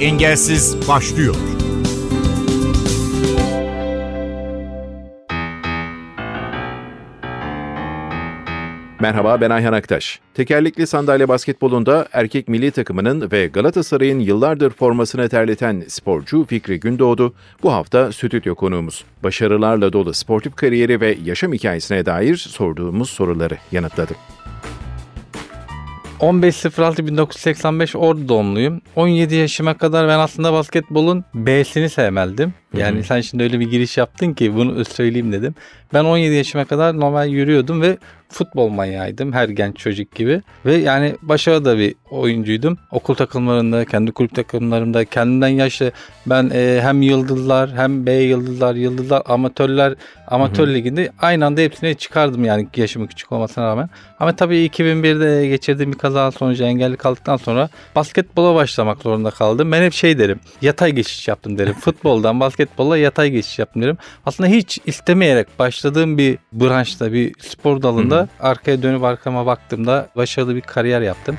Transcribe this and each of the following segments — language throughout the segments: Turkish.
Engelsiz başlıyor. Merhaba ben Ayhan Aktaş. Tekerlekli sandalye basketbolunda erkek milli takımının ve Galatasaray'ın yıllardır formasını terleten sporcu Fikri Gündoğdu bu hafta stüdyo konuğumuz. Başarılarla dolu sportif kariyeri ve yaşam hikayesine dair sorduğumuz soruları yanıtladı. 15.06.1985 Ordu doğumluyum. 17 yaşıma kadar ben aslında basketbolun B'sini sevmeldim. Yani Hı-hı. sen şimdi öyle bir giriş yaptın ki bunu söyleyeyim dedim. Ben 17 yaşıma kadar normal yürüyordum ve futbol manyağıydım her genç çocuk gibi. Ve yani başarılı da bir oyuncuydum. Okul takımlarında, kendi kulüp takımlarımda kendimden yaşlı ben e, hem yıldızlar hem B yıldızlar, yıldızlar, amatörler, amatör Hı-hı. liginde aynı anda hepsine çıkardım yani yaşımın küçük olmasına rağmen. Ama tabii 2001'de geçirdiğim bir kaza sonucu engelli kaldıktan sonra basketbola başlamak zorunda kaldım. Ben hep şey derim, yatay geçiş yaptım derim. Futboldan basketbola yatay geçiş yaptım derim. Aslında hiç istemeyerek başladığım bir branşta, bir spor dalında Hı-hı. Arkaya dönüp arkama baktığımda başarılı bir kariyer yaptım.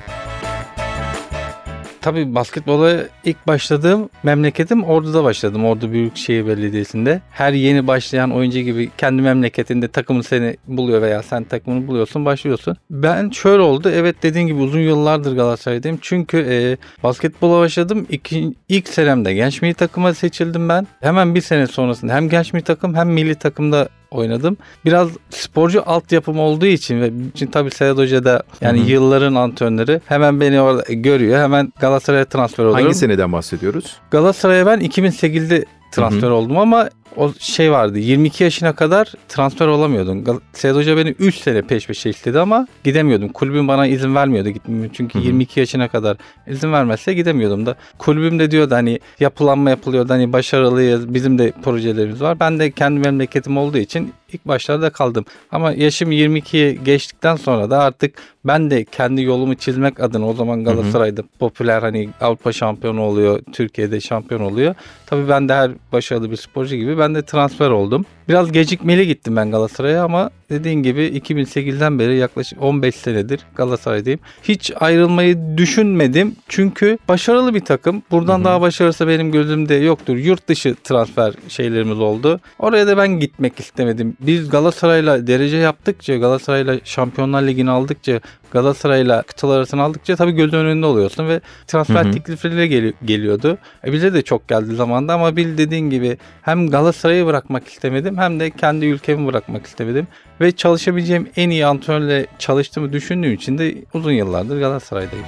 Tabii basketbola ilk başladığım memleketim Ordu'da başladım. Ordu Büyükşehir Belediyesi'nde. Her yeni başlayan oyuncu gibi kendi memleketinde takımın seni buluyor veya sen takımını buluyorsun başlıyorsun. Ben şöyle oldu. Evet dediğin gibi uzun yıllardır Galatasaray'dayım. Çünkü e, basketbola başladım. İki, ilk senemde genç milli takıma seçildim ben. Hemen bir sene sonrasında hem genç milli takım hem milli takımda oynadım. Biraz sporcu altyapım olduğu için ve için tabii Sedat Hoca da yani Hı-hı. yılların antrenörü hemen beni orada görüyor. Hemen Galatasaray'a transfer oluyorum. Hangi seneden bahsediyoruz? Galatasaray'a ben 2008'de transfer Hı-hı. oldum ama o şey vardı 22 yaşına kadar transfer olamıyordun. Sedat Hoca beni 3 sene peş peşe istedi ama gidemiyordum. Kulübüm bana izin vermiyordu gitmemi. Çünkü Hı-hı. 22 yaşına kadar izin vermezse gidemiyordum da. Kulübüm de diyordu hani yapılanma yapılıyordu hani başarılıyız bizim de projelerimiz var. Ben de kendi memleketim olduğu için ilk başlarda kaldım. Ama yaşım 22'ye geçtikten sonra da artık ben de kendi yolumu çizmek adına o zaman Galatasaray'da popüler hani Avrupa şampiyonu oluyor, Türkiye'de şampiyon oluyor. Tabii ben de her başarılı bir sporcu gibi ben de transfer oldum. Biraz gecikmeli gittim ben Galatasaray'a ama dediğin gibi 2008'den beri yaklaşık 15 senedir Galatasaray'dayım. Hiç ayrılmayı düşünmedim. Çünkü başarılı bir takım. Buradan Hı-hı. daha başarısı benim gözümde yoktur. Yurt dışı transfer şeylerimiz oldu. Oraya da ben gitmek istemedim. Biz Galatasaray'la derece yaptıkça, Galatasaray'la Şampiyonlar Ligi'ni aldıkça, Galatasaray'la kıtalar arasını aldıkça tabii gözün önünde oluyorsun ve transfer hı teklifleri gel- geliyordu. E bize de çok geldi zamanda ama bil dediğin gibi hem Galatasaray'ı bırakmak istemedim hem de kendi ülkemi bırakmak istemedim. Ve çalışabileceğim en iyi antrenörle çalıştığımı düşündüğüm için de uzun yıllardır Galatasaray'dayım.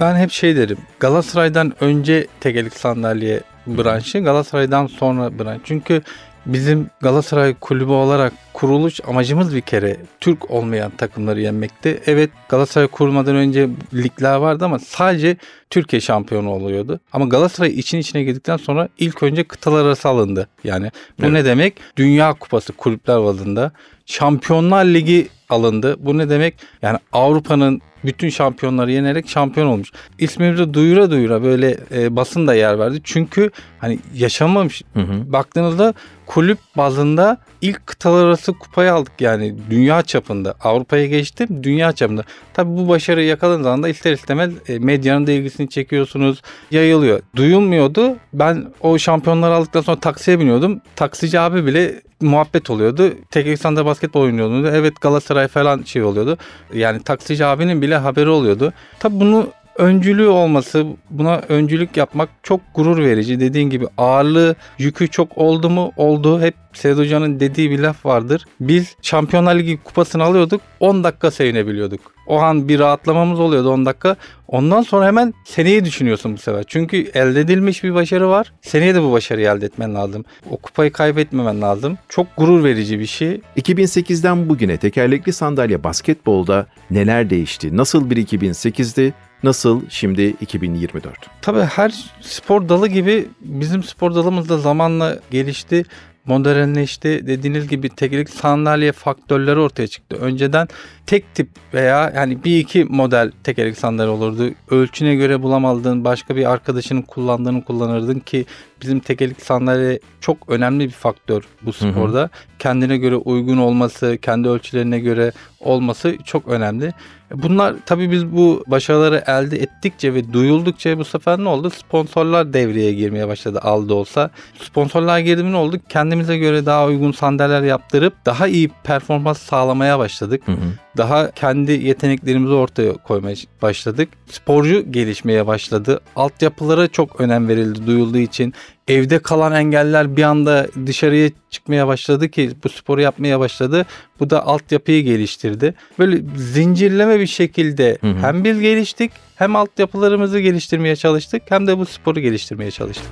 Ben hep şey derim. Galatasaray'dan önce tekelik sandalye branşı, Galatasaray'dan sonra branş. Çünkü Bizim Galatasaray kulübü olarak kuruluş amacımız bir kere Türk olmayan takımları yenmekti. Evet Galatasaray kurulmadan önce ligler vardı ama sadece Türkiye şampiyonu oluyordu. Ama Galatasaray için içine girdikten sonra ilk önce kıtalar arası alındı. Yani bu evet. ne demek? Dünya Kupası kulüpler bazında. Şampiyonlar Ligi alındı. Bu ne demek? Yani Avrupa'nın bütün şampiyonları yenerek şampiyon olmuş. İsmimizi duyura duyura böyle e, basın da yer verdi. Çünkü hani yaşamamış. Hı hı. Baktığınızda kulüp bazında ilk kıtalar arası kupayı aldık yani dünya çapında. Avrupa'ya geçtim dünya çapında. Tabii bu başarıyı yakaladığınız anda ister istemez e, medyanın da ilgisini çekiyorsunuz. Yayılıyor. Duyulmuyordu. Ben o şampiyonları aldıktan sonra taksiye biniyordum. Taksici abi bile muhabbet oluyordu. Tek eksanda basketbol oynuyordu. Evet Galatasaray falan şey oluyordu. Yani taksici abinin bile haberi oluyordu. Tabii bunu öncülüğü olması, buna öncülük yapmak çok gurur verici. Dediğin gibi ağırlığı, yükü çok oldu mu? Oldu. Hep Sedat Hoca'nın dediği bir laf vardır. Biz Şampiyonlar Ligi kupasını alıyorduk. 10 dakika sevinebiliyorduk. O an bir rahatlamamız oluyordu 10 dakika. Ondan sonra hemen seneyi düşünüyorsun bu sefer. Çünkü elde edilmiş bir başarı var. Seneye de bu başarıyı elde etmen lazım. O kupayı kaybetmemen lazım. Çok gurur verici bir şey. 2008'den bugüne tekerlekli sandalye basketbolda neler değişti? Nasıl bir 2008'di? Nasıl şimdi 2024? Tabii her spor dalı gibi bizim spor dalımız da zamanla gelişti modernleşti. Dediğiniz gibi tekerlek sandalye faktörleri ortaya çıktı. Önceden tek tip veya yani bir iki model tekerlek sandalye olurdu. Ölçüne göre bulamadığın başka bir arkadaşının kullandığını kullanırdın ki bizim tekerlekli sandalye çok önemli bir faktör bu sporda. Hı hı. Kendine göre uygun olması, kendi ölçülerine göre olması çok önemli. Bunlar tabii biz bu başarıları elde ettikçe ve duyuldukça bu sefer ne oldu? Sponsorlar devreye girmeye başladı aldı olsa. Sponsorlar girdi ne oldu? Kendimize göre daha uygun sandalyeler yaptırıp daha iyi performans sağlamaya başladık. Hı hı. Daha kendi yeteneklerimizi ortaya koymaya başladık. Sporcu gelişmeye başladı. Altyapılara çok önem verildi duyulduğu için evde kalan engeller bir anda dışarıya çıkmaya başladı ki bu sporu yapmaya başladı. Bu da altyapıyı geliştirdi. Böyle zincirleme bir şekilde hı hı. hem biz geliştik hem altyapılarımızı geliştirmeye çalıştık hem de bu sporu geliştirmeye çalıştık.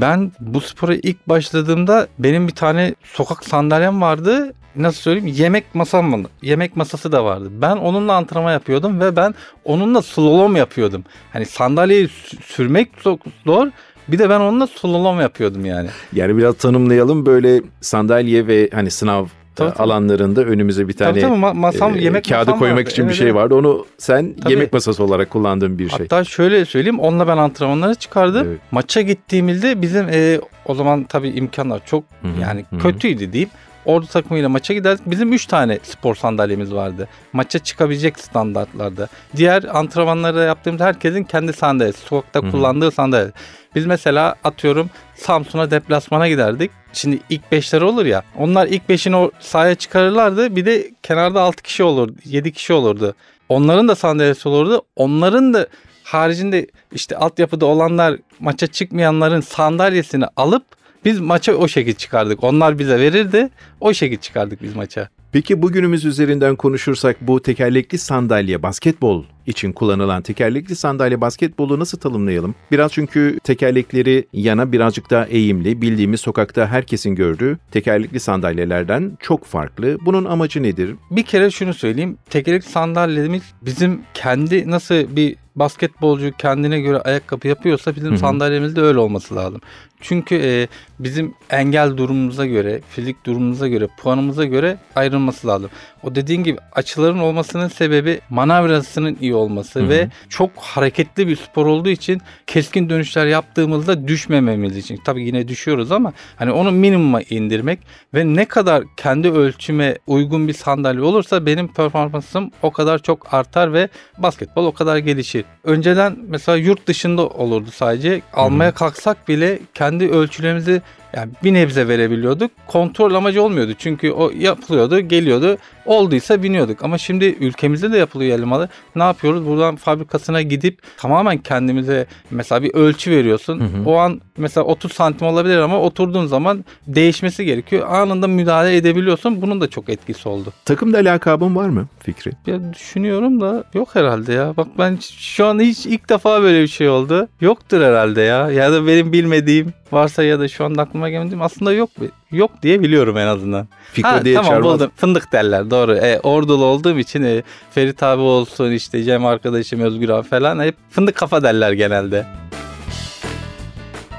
Ben bu spora ilk başladığımda benim bir tane sokak sandalyem vardı nasıl söyleyeyim yemek masam mı? Yemek masası da vardı. Ben onunla antrenman yapıyordum ve ben onunla slalom yapıyordum. Hani sandalyeyi sürmek çok zor. Bir de ben onunla slalom yapıyordum yani. Yani biraz tanımlayalım böyle sandalye ve hani sınav tabii, tabii. alanlarında önümüze bir tane tabii, tabii. masam, e, yemek kağıdı masam koymak vardı. için evet, bir şey vardı. Onu sen tabii. yemek masası olarak kullandığın bir şey. Hatta şöyle söyleyeyim onunla ben antrenmanlara çıkardım. Evet. Maça gittiğimizde bizim e, o zaman tabii imkanlar çok Hı-hı. yani Hı-hı. kötüydü diyeyim. Ordu takımıyla maça giderdik. Bizim 3 tane spor sandalyemiz vardı. Maça çıkabilecek standartlarda. Diğer antrenmanlarda yaptığımız herkesin kendi sandalyesi. Sokakta Hı-hı. kullandığı sandalye. Biz mesela atıyorum Samsun'a deplasmana giderdik. Şimdi ilk beşleri olur ya. Onlar ilk beşini o sahaya çıkarırlardı. Bir de kenarda 6 kişi olurdu. 7 kişi olurdu. Onların da sandalyesi olurdu. Onların da haricinde işte altyapıda olanlar maça çıkmayanların sandalyesini alıp biz maça o şekilde çıkardık. Onlar bize verirdi. O şekilde çıkardık biz maça. Peki bugünümüz üzerinden konuşursak bu tekerlekli sandalye basketbol için kullanılan tekerlekli sandalye basketbolu nasıl tanımlayalım? Biraz çünkü tekerlekleri yana birazcık daha eğimli, bildiğimiz sokakta herkesin gördüğü tekerlekli sandalyelerden çok farklı. Bunun amacı nedir? Bir kere şunu söyleyeyim. Tekerlekli sandalyemiz bizim kendi nasıl bir basketbolcu kendine göre ayakkabı yapıyorsa bizim sandalyemizde öyle olması lazım. Çünkü e, bizim engel durumumuza göre, fizik durumumuza göre, puanımıza göre ayrılması lazım. O dediğin gibi açıların olmasının sebebi manevrasının iyi olması Hı-hı. ve çok hareketli bir spor olduğu için keskin dönüşler yaptığımızda düşmememiz için. Tabii yine düşüyoruz ama hani onu minimuma indirmek ve ne kadar kendi ölçüme uygun bir sandalye olursa benim performansım o kadar çok artar ve basketbol o kadar gelişir. Önceden mesela yurt dışında olurdu sadece. Almaya Hı-hı. kalksak bile kendi ölçülerimizi yani bir nebze verebiliyorduk. Kontrol amacı olmuyordu. Çünkü o yapılıyordu, geliyordu. Olduysa biniyorduk. Ama şimdi ülkemizde de yapılıyor elmalı. Ne yapıyoruz? Buradan fabrikasına gidip tamamen kendimize mesela bir ölçü veriyorsun. Hı hı. O an mesela 30 santim olabilir ama oturduğun zaman değişmesi gerekiyor. Anında müdahale edebiliyorsun. Bunun da çok etkisi oldu. Takımda lakabın var mı Fikri? Ya düşünüyorum da yok herhalde ya. Bak ben şu an hiç ilk defa böyle bir şey oldu. Yoktur herhalde ya. Ya da benim bilmediğim varsa ya da şu anda aklıma gelmediğim aslında yok. Yok diye biliyorum en azından. Fiko ha, diye tamam çağırmaz. buldum. Fındık derler doğru. E, ordulu olduğum için e, Ferit abi olsun işte Cem arkadaşım Özgür abi falan hep fındık kafa derler genelde.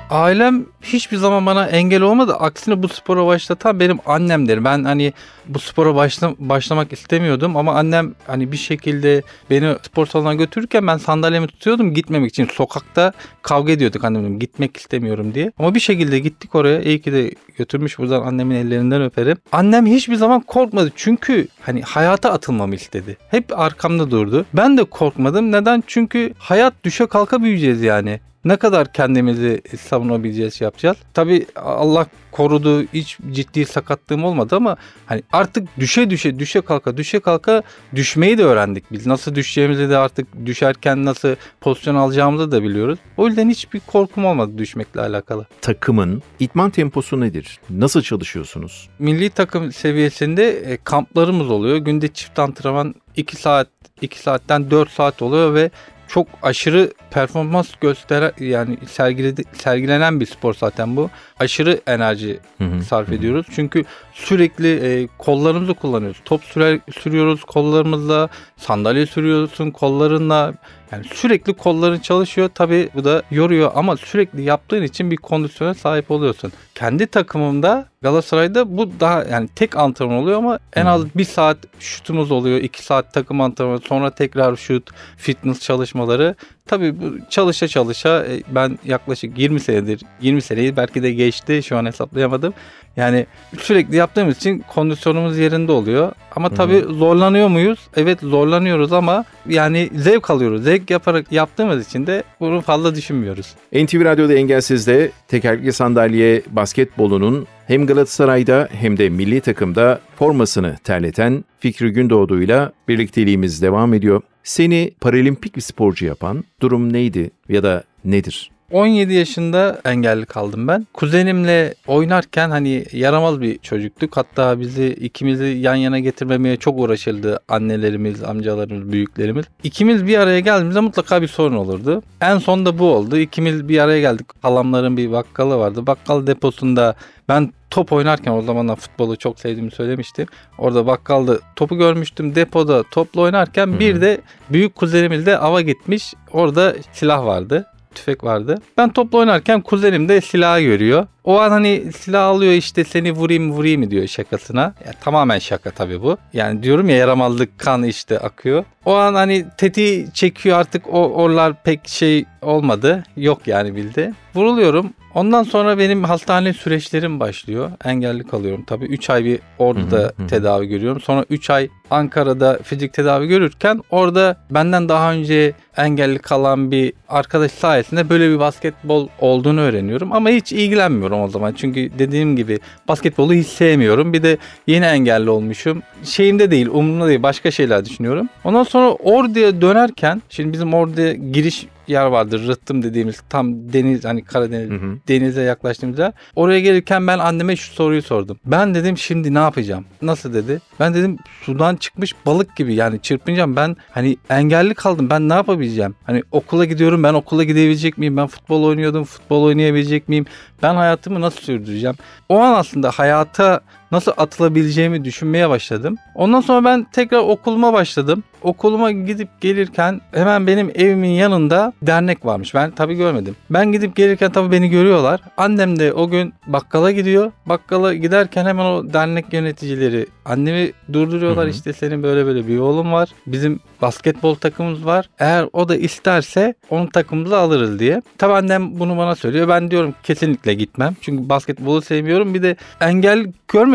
Ailem hiçbir zaman bana engel olmadı. Aksine bu spora başlatan benim annemdir. Ben hani bu spora başla, başlamak istemiyordum ama annem hani bir şekilde beni spor salonuna götürürken ben sandalyemi tutuyordum gitmemek için. Sokakta kavga ediyorduk annemle gitmek istemiyorum diye. Ama bir şekilde gittik oraya. İyi ki de götürmüş buradan annemin ellerinden öperim. Annem hiçbir zaman korkmadı. Çünkü hani hayata atılmamı istedi. Hep arkamda durdu. Ben de korkmadım. Neden? Çünkü hayat düşe kalka büyüyeceğiz yani ne kadar kendimizi savunabileceğiz şey yapacağız. Tabi Allah korudu hiç ciddi sakatlığım olmadı ama hani artık düşe düşe düşe kalka düşe kalka düşmeyi de öğrendik biz. Nasıl düşeceğimizi de artık düşerken nasıl pozisyon alacağımızı da biliyoruz. O yüzden hiçbir korkum olmadı düşmekle alakalı. Takımın itman temposu nedir? Nasıl çalışıyorsunuz? Milli takım seviyesinde e, kamplarımız oluyor. Günde çift antrenman 2 saat 2 saatten 4 saat oluyor ve çok aşırı performans göster yani sergiledi, sergilenen bir spor zaten bu. Aşırı enerji hı hı, sarf hı. ediyoruz. Çünkü sürekli e, kollarımızı kullanıyoruz. Top sürer, sürüyoruz kollarımızla, sandalye sürüyorsun kollarınla. Yani sürekli kolların çalışıyor. Tabii bu da yoruyor ama sürekli yaptığın için bir kondisyona sahip oluyorsun. Kendi takımımda Galatasaray'da bu daha yani tek antrenman oluyor ama en az bir saat şutumuz oluyor. iki saat takım antrenmanı sonra tekrar şut, fitness çalışmaları. Tabii bu çalışa çalışa e, ben yaklaşık 20 senedir 20 seneyi belki de geçti şu an hesaplayamadım. Yani sürekli yaptığımız için kondisyonumuz yerinde oluyor. Ama tabii Hı zorlanıyor muyuz? Evet zorlanıyoruz ama yani zevk alıyoruz. Zevk yaparak yaptığımız için de bunu fazla düşünmüyoruz. NTV Radyo'da Engelsiz'de tekerlekli sandalye basketbolunun hem Galatasaray'da hem de milli takımda formasını terleten Fikri Gündoğdu'yla birlikteliğimiz devam ediyor. Seni paralimpik bir sporcu yapan durum neydi ya da nedir? 17 yaşında engelli kaldım ben. Kuzenimle oynarken hani yaramaz bir çocuktuk. Hatta bizi ikimizi yan yana getirmemeye çok uğraşıldı annelerimiz, amcalarımız, büyüklerimiz. İkimiz bir araya geldiğimizde mutlaka bir sorun olurdu. En son da bu oldu. İkimiz bir araya geldik. Halamların bir bakkalı vardı. Bakkal deposunda ben top oynarken o zamanlar futbolu çok sevdiğimi söylemiştim. Orada bakkalda topu görmüştüm. Depoda topla oynarken bir de büyük kuzenimiz de ava gitmiş. Orada silah vardı tüfek vardı. Ben topla oynarken kuzenim de silahı görüyor. O an hani silah alıyor işte seni vurayım vurayım diyor şakasına. Ya, tamamen şaka tabii bu. Yani diyorum ya yaramazlık kan işte akıyor. O an hani tetiği çekiyor artık o oralar pek şey olmadı. Yok yani bildi. Vuruluyorum. Ondan sonra benim hastane süreçlerim başlıyor. Engelli kalıyorum tabii. 3 ay bir orada Hı hı, hı. tedavi görüyorum. Sonra 3 ay Ankara'da fizik tedavi görürken orada benden daha önce engelli kalan bir arkadaş sayesinde böyle bir basketbol olduğunu öğreniyorum. Ama hiç ilgilenmiyorum o zaman. Çünkü dediğim gibi basketbolu hiç sevmiyorum. Bir de yeni engelli olmuşum. Şeyimde değil, umurumda değil. Başka şeyler düşünüyorum. Ondan sonra Ordu'ya dönerken, şimdi bizim Ordu'ya giriş yer vardır. Rıhtım dediğimiz tam deniz hani Karadeniz Hı hı. denize yaklaştığımız yer. Oraya gelirken ben anneme şu soruyu sordum. Ben dedim şimdi ne yapacağım? Nasıl dedi? Ben dedim sudan çıkmış balık gibi yani çırpınacağım. Ben hani engelli kaldım. Ben ne yapabileceğim? Hani okula gidiyorum. Ben okula gidebilecek miyim? Ben futbol oynuyordum. Futbol oynayabilecek miyim? Ben hayatımı nasıl sürdüreceğim? O an aslında hayata nasıl atılabileceğimi düşünmeye başladım. Ondan sonra ben tekrar okuluma başladım. Okuluma gidip gelirken hemen benim evimin yanında dernek varmış. Ben tabii görmedim. Ben gidip gelirken tabii beni görüyorlar. Annem de o gün bakkala gidiyor. Bakkala giderken hemen o dernek yöneticileri annemi durduruyorlar. Hı hı. İşte senin böyle böyle bir oğlum var. Bizim basketbol takımımız var. Eğer o da isterse onun takımımızı alırız diye. Tabii annem bunu bana söylüyor. Ben diyorum kesinlikle gitmem. Çünkü basketbolu sevmiyorum. Bir de engel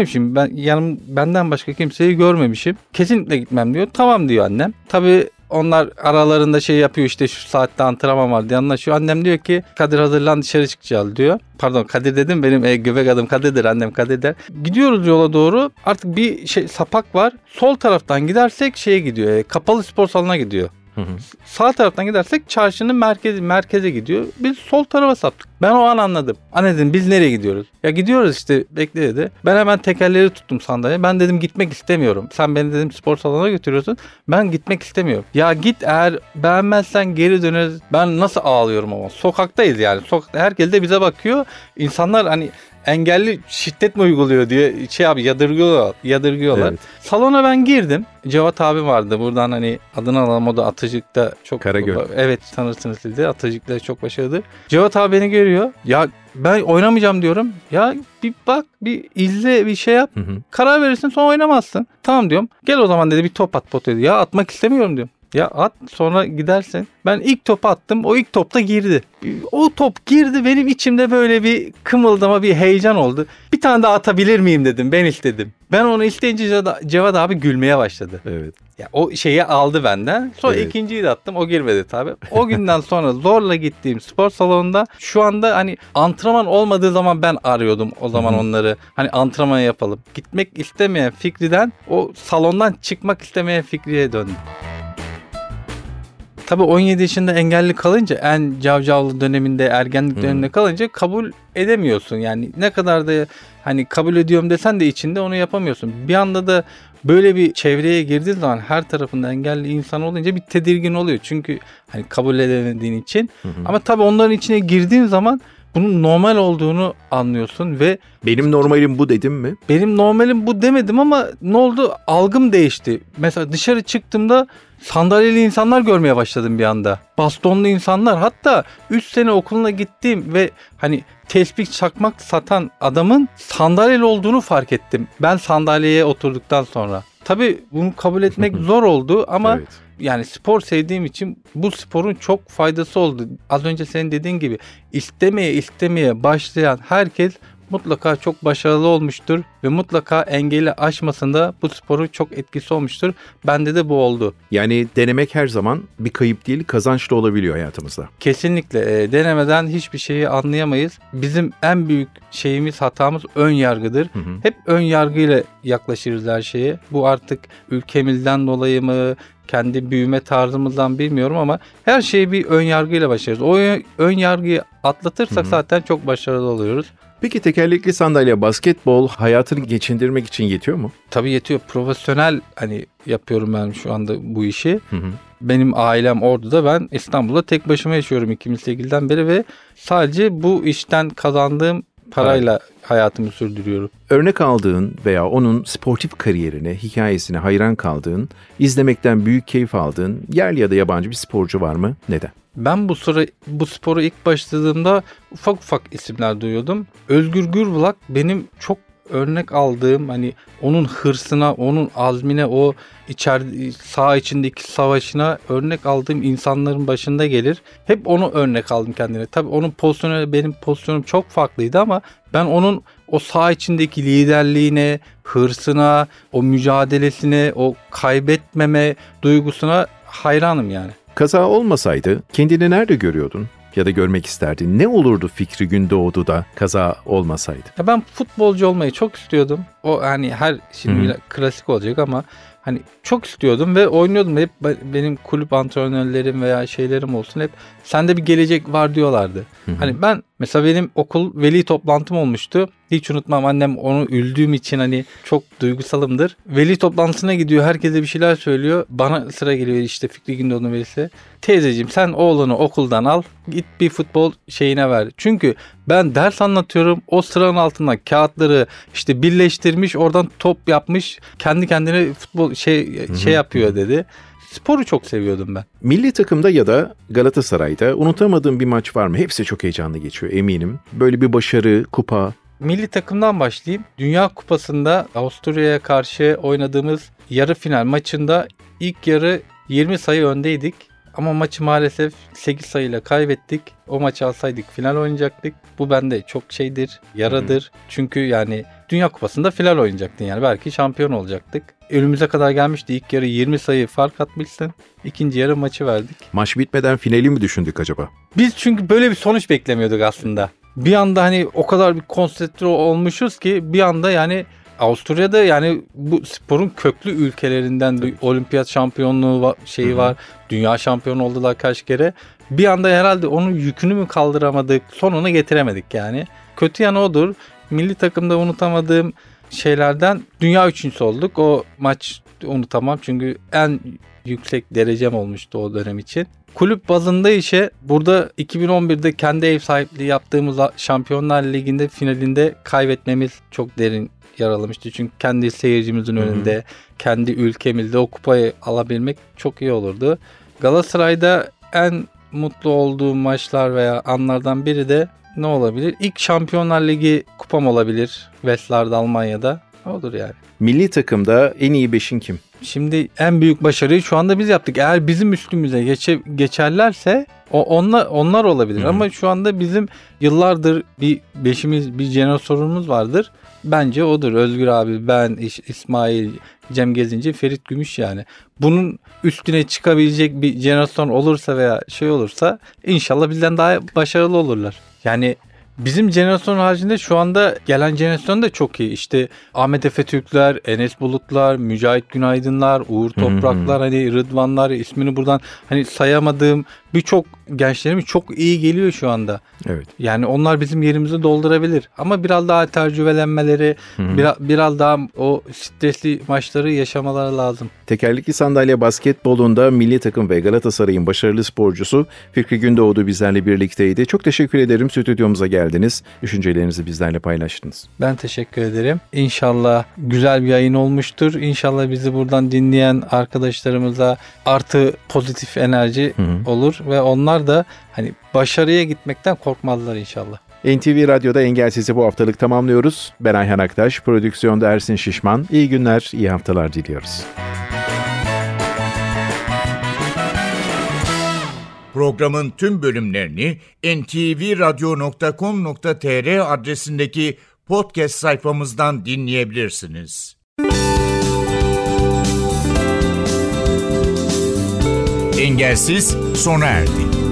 görmemişim. Ben yanım benden başka kimseyi görmemişim. Kesinlikle gitmem diyor. Tamam diyor annem. Tabii onlar aralarında şey yapıyor işte şu saatte antrenman var diye anlaşıyor. Annem diyor ki Kadir hazırlan dışarı çıkacağız diyor. Pardon Kadir dedim benim e, göbek adım Kadir'dir annem Kadir der. Gidiyoruz yola doğru artık bir şey sapak var. Sol taraftan gidersek şeye gidiyor e, kapalı spor salonuna gidiyor. Hı. Sağ taraftan gidersek çarşının merkezi merkeze gidiyor. Biz sol tarafa saptık. Ben o an anladım. Anne dedim biz nereye gidiyoruz? Ya gidiyoruz işte bekle dedi. Ben hemen tekerleri tuttum sandalyeye. Ben dedim gitmek istemiyorum. Sen beni dedim spor salonuna götürüyorsun. Ben gitmek istemiyorum. Ya git eğer beğenmezsen geri döneriz. Ben nasıl ağlıyorum ama. Sokaktayız yani. Sokakta herkes de bize bakıyor. İnsanlar hani engelli şiddet mi uyguluyor diye şey abi yadırgıyorlar. yadırgıyorlar. Evet. Salona ben girdim. Cevat abi vardı. Buradan hani adını alalım o da Atıcık'ta çok Karagöl. Evet tanırsınız siz de. Atıcık'ta çok başarılı. Cevat abi beni görüyor. Ya ben oynamayacağım diyorum. Ya bir bak bir izle bir şey yap. Hı hı. Karar verirsin sonra oynamazsın. Tamam diyorum. Gel o zaman dedi bir top at potaya. Ya atmak istemiyorum diyorum. Ya at sonra gidersin. Ben ilk topu attım. O ilk topta girdi. O top girdi benim içimde böyle bir kımıldama bir heyecan oldu. Bir tane daha atabilir miyim dedim. Ben istedim. Ben onu isteyince Cevat- abi gülmeye başladı. Evet. Ya o şeyi aldı benden. Sonra Evet. ikinciyi de attım. O girmedi tabii. O günden sonra zorla gittiğim spor salonunda şu anda hani antrenman olmadığı zaman ben arıyordum o zaman Hı hı. onları. Hani antrenman yapalım. Gitmek istemeyen Fikri'den o salondan çıkmak istemeyen Fikri'ye döndüm. Tabii 17 yaşında engelli kalınca en cavcavlı döneminde ergenlik Hı. döneminde kalınca kabul edemiyorsun. Yani ne kadar da hani kabul ediyorum desen de içinde onu yapamıyorsun. Bir anda da böyle bir çevreye girdiğin zaman her tarafında engelli insan olunca bir tedirgin oluyor. Çünkü hani kabul edemediğin için. Hı hı. Ama tabii onların içine girdiğin zaman bunun normal olduğunu anlıyorsun ve Benim normalim bu dedim mi? benim normalim bu demedim ama ne oldu? Algım değişti. Mesela dışarı çıktığımda sandalyeli insanlar görmeye başladım bir anda. Bastonlu insanlar hatta 3 sene okuluna gittiğim ve hani tespih çakmak satan adamın sandalyeli olduğunu fark ettim. Ben sandalyeye oturduktan sonra. Tabii bunu kabul etmek zor oldu ama Evet. yani spor sevdiğim için bu sporun çok faydası oldu. Az önce senin dediğin gibi istemeye istemeye başlayan herkes mutlaka çok başarılı olmuştur ve mutlaka engeli aşmasında bu sporun çok etkisi olmuştur. Bende de bu oldu. Yani denemek her zaman bir kayıp değil, kazanç da olabiliyor hayatımızda. Kesinlikle e, denemeden hiçbir şeyi anlayamayız. Bizim en büyük şeyimiz hatamız ön yargıdır. Hı hı. Hep ön yargıyla yaklaşırız her şeye. Bu artık ülkemizden dolayı mı, kendi büyüme tarzımızdan bilmiyorum ama her şeyi bir ön yargıyla başlarız. O ön- yargıyı atlatırsak Hı hı. zaten çok başarılı oluyoruz. Peki tekerlekli sandalye basketbol hayatını geçindirmek için yetiyor mu? Tabii yetiyor. Profesyonel hani yapıyorum ben şu anda bu işi. Hı hı. Benim ailem Ordu'da ben İstanbul'da tek başıma yaşıyorum 2008'den beri ve sadece bu işten kazandığım parayla hayatımı sürdürüyorum. Örnek aldığın veya onun sportif kariyerine, hikayesine hayran kaldığın, izlemekten büyük keyif aldığın yerli ya da yabancı bir sporcu var mı? Neden? Ben bu sıra bu spora ilk başladığımda ufak ufak isimler duyuyordum. Özgür Gürbulak benim çok örnek aldığım hani onun hırsına, onun azmine, o içeride sağ içindeki savaşına örnek aldığım insanların başında gelir. Hep onu örnek aldım kendine. Tabii onun pozisyonu benim pozisyonum çok farklıydı ama ben onun o sağ içindeki liderliğine, hırsına, o mücadelesine, o kaybetmeme duygusuna hayranım yani. Kaza olmasaydı kendini nerede görüyordun? Ya da görmek isterdin? Ne olurdu Fikri Gündoğdu da kaza olmasaydı? Ya ben futbolcu olmayı çok istiyordum. O hani her şimdi Hı hı. yine klasik olacak ama hani çok istiyordum ve oynuyordum. Hep be- benim kulüp antrenörlerim veya şeylerim olsun hep sende bir gelecek var diyorlardı. Hı hı. Hani ben mesela benim okul veli toplantım olmuştu. Hiç unutmam annem onu üldüğüm için hani çok duygusalımdır. Veli toplantısına gidiyor herkese bir şeyler söylüyor. Bana sıra geliyor işte Fikri Gündoğdu'nun velisi. Teyzeciğim sen oğlunu okuldan al git bir futbol şeyine ver. Çünkü ben ders anlatıyorum o sıranın altından kağıtları işte birleştirmiş oradan top yapmış kendi kendine futbol şey şey yapıyor dedi. Sporu çok seviyordum ben. Milli takımda ya da Galatasaray'da unutamadığın bir maç var mı? Hepsi çok heyecanlı geçiyor eminim. Böyle bir başarı, kupa. Milli takımdan başlayayım. Dünya Kupası'nda Avusturya'ya karşı oynadığımız yarı final maçında ilk yarı 20 sayı öndeydik. Ama maçı maalesef 8 sayıyla kaybettik. O maçı alsaydık final oynayacaktık. Bu bende çok şeydir, yaradır. Çünkü yani Dünya Kupası'nda final oynayacaktın yani. Belki şampiyon olacaktık. Önümüze kadar gelmişti. İlk yarı 20 sayı fark atmışsın. İkinci yarı maçı verdik. Maç bitmeden finali mi düşündük acaba? Biz çünkü böyle bir sonuç beklemiyorduk aslında. Bir anda hani o kadar bir konsantre olmuşuz ki bir anda yani Avusturya'da yani bu sporun köklü ülkelerinden bir olimpiyat şampiyonluğu va- şeyi Hı hı. var. Dünya şampiyonu oldular kaç kere. Bir anda herhalde onun yükünü mü kaldıramadık, sonunu getiremedik yani. Kötü yanı odur. Milli takımda unutamadığım şeylerden dünya üçüncüsü olduk. O maç unutamam çünkü en yüksek derecem olmuştu o dönem için. Kulüp bazında işe burada 2011'de kendi ev sahipliği yaptığımız Şampiyonlar Ligi'nde finalinde kaybetmemiz çok derin yaralamıştı. Çünkü kendi seyircimizin Hı hı. önünde, kendi ülkemizde o kupayı alabilmek çok iyi olurdu. Galatasaray'da en mutlu olduğum maçlar veya anlardan biri de ne olabilir? İlk Şampiyonlar Ligi kupam olabilir. Westlar'da Almanya'da. Odur yani. Milli takımda en iyi beşin kim? Şimdi en büyük başarıyı şu anda biz yaptık. Eğer bizim üstümüze geçe, geçerlerse o onlar onlar olabilir. Hı hı. Ama şu anda bizim yıllardır bir beşimiz bir jenerasyonumuz vardır. Bence odur. Özgür abi, ben, İsmail, Cem Gezinci, Ferit Gümüş yani. Bunun üstüne çıkabilecek bir jenerasyon olursa veya şey olursa inşallah bizden daha başarılı olurlar. Yani Bizim jenerasyon haricinde şu anda gelen jenerasyon da çok iyi. İşte Ahmet Efe Türkler, Enes Bulutlar, Mücahit Günaydınlar, Uğur. Topraklar, hani Rıdvanlar ismini buradan hani sayamadığım birçok gençlerimiz çok iyi geliyor şu anda. Evet. Yani onlar bizim yerimizi doldurabilir. Ama biraz daha tecrübelenmeleri, biraz, biraz daha o stresli maçları yaşamaları lazım. Tekerlekli sandalye basketbolunda milli takım ve Galatasaray'ın başarılı sporcusu Fikri Gündoğdu bizlerle birlikteydi. Çok teşekkür ederim stüdyomuza geldi. geldiniz. Düşüncelerinizi bizlerle paylaştınız. Ben teşekkür ederim. İnşallah güzel bir yayın olmuştur. İnşallah bizi buradan dinleyen arkadaşlarımıza artı pozitif enerji hı hı. olur ve onlar da hani başarıya gitmekten korkmazlar inşallah. NTV Radyo'da Engelsizi bu haftalık tamamlıyoruz. Ben Ayhan Aktaş, prodüksiyonda Ersin Şişman. İyi günler, iyi haftalar diliyoruz. Programın tüm bölümlerini ntvradio.com.tr adresindeki podcast sayfamızdan dinleyebilirsiniz. Engelsiz sona erdi.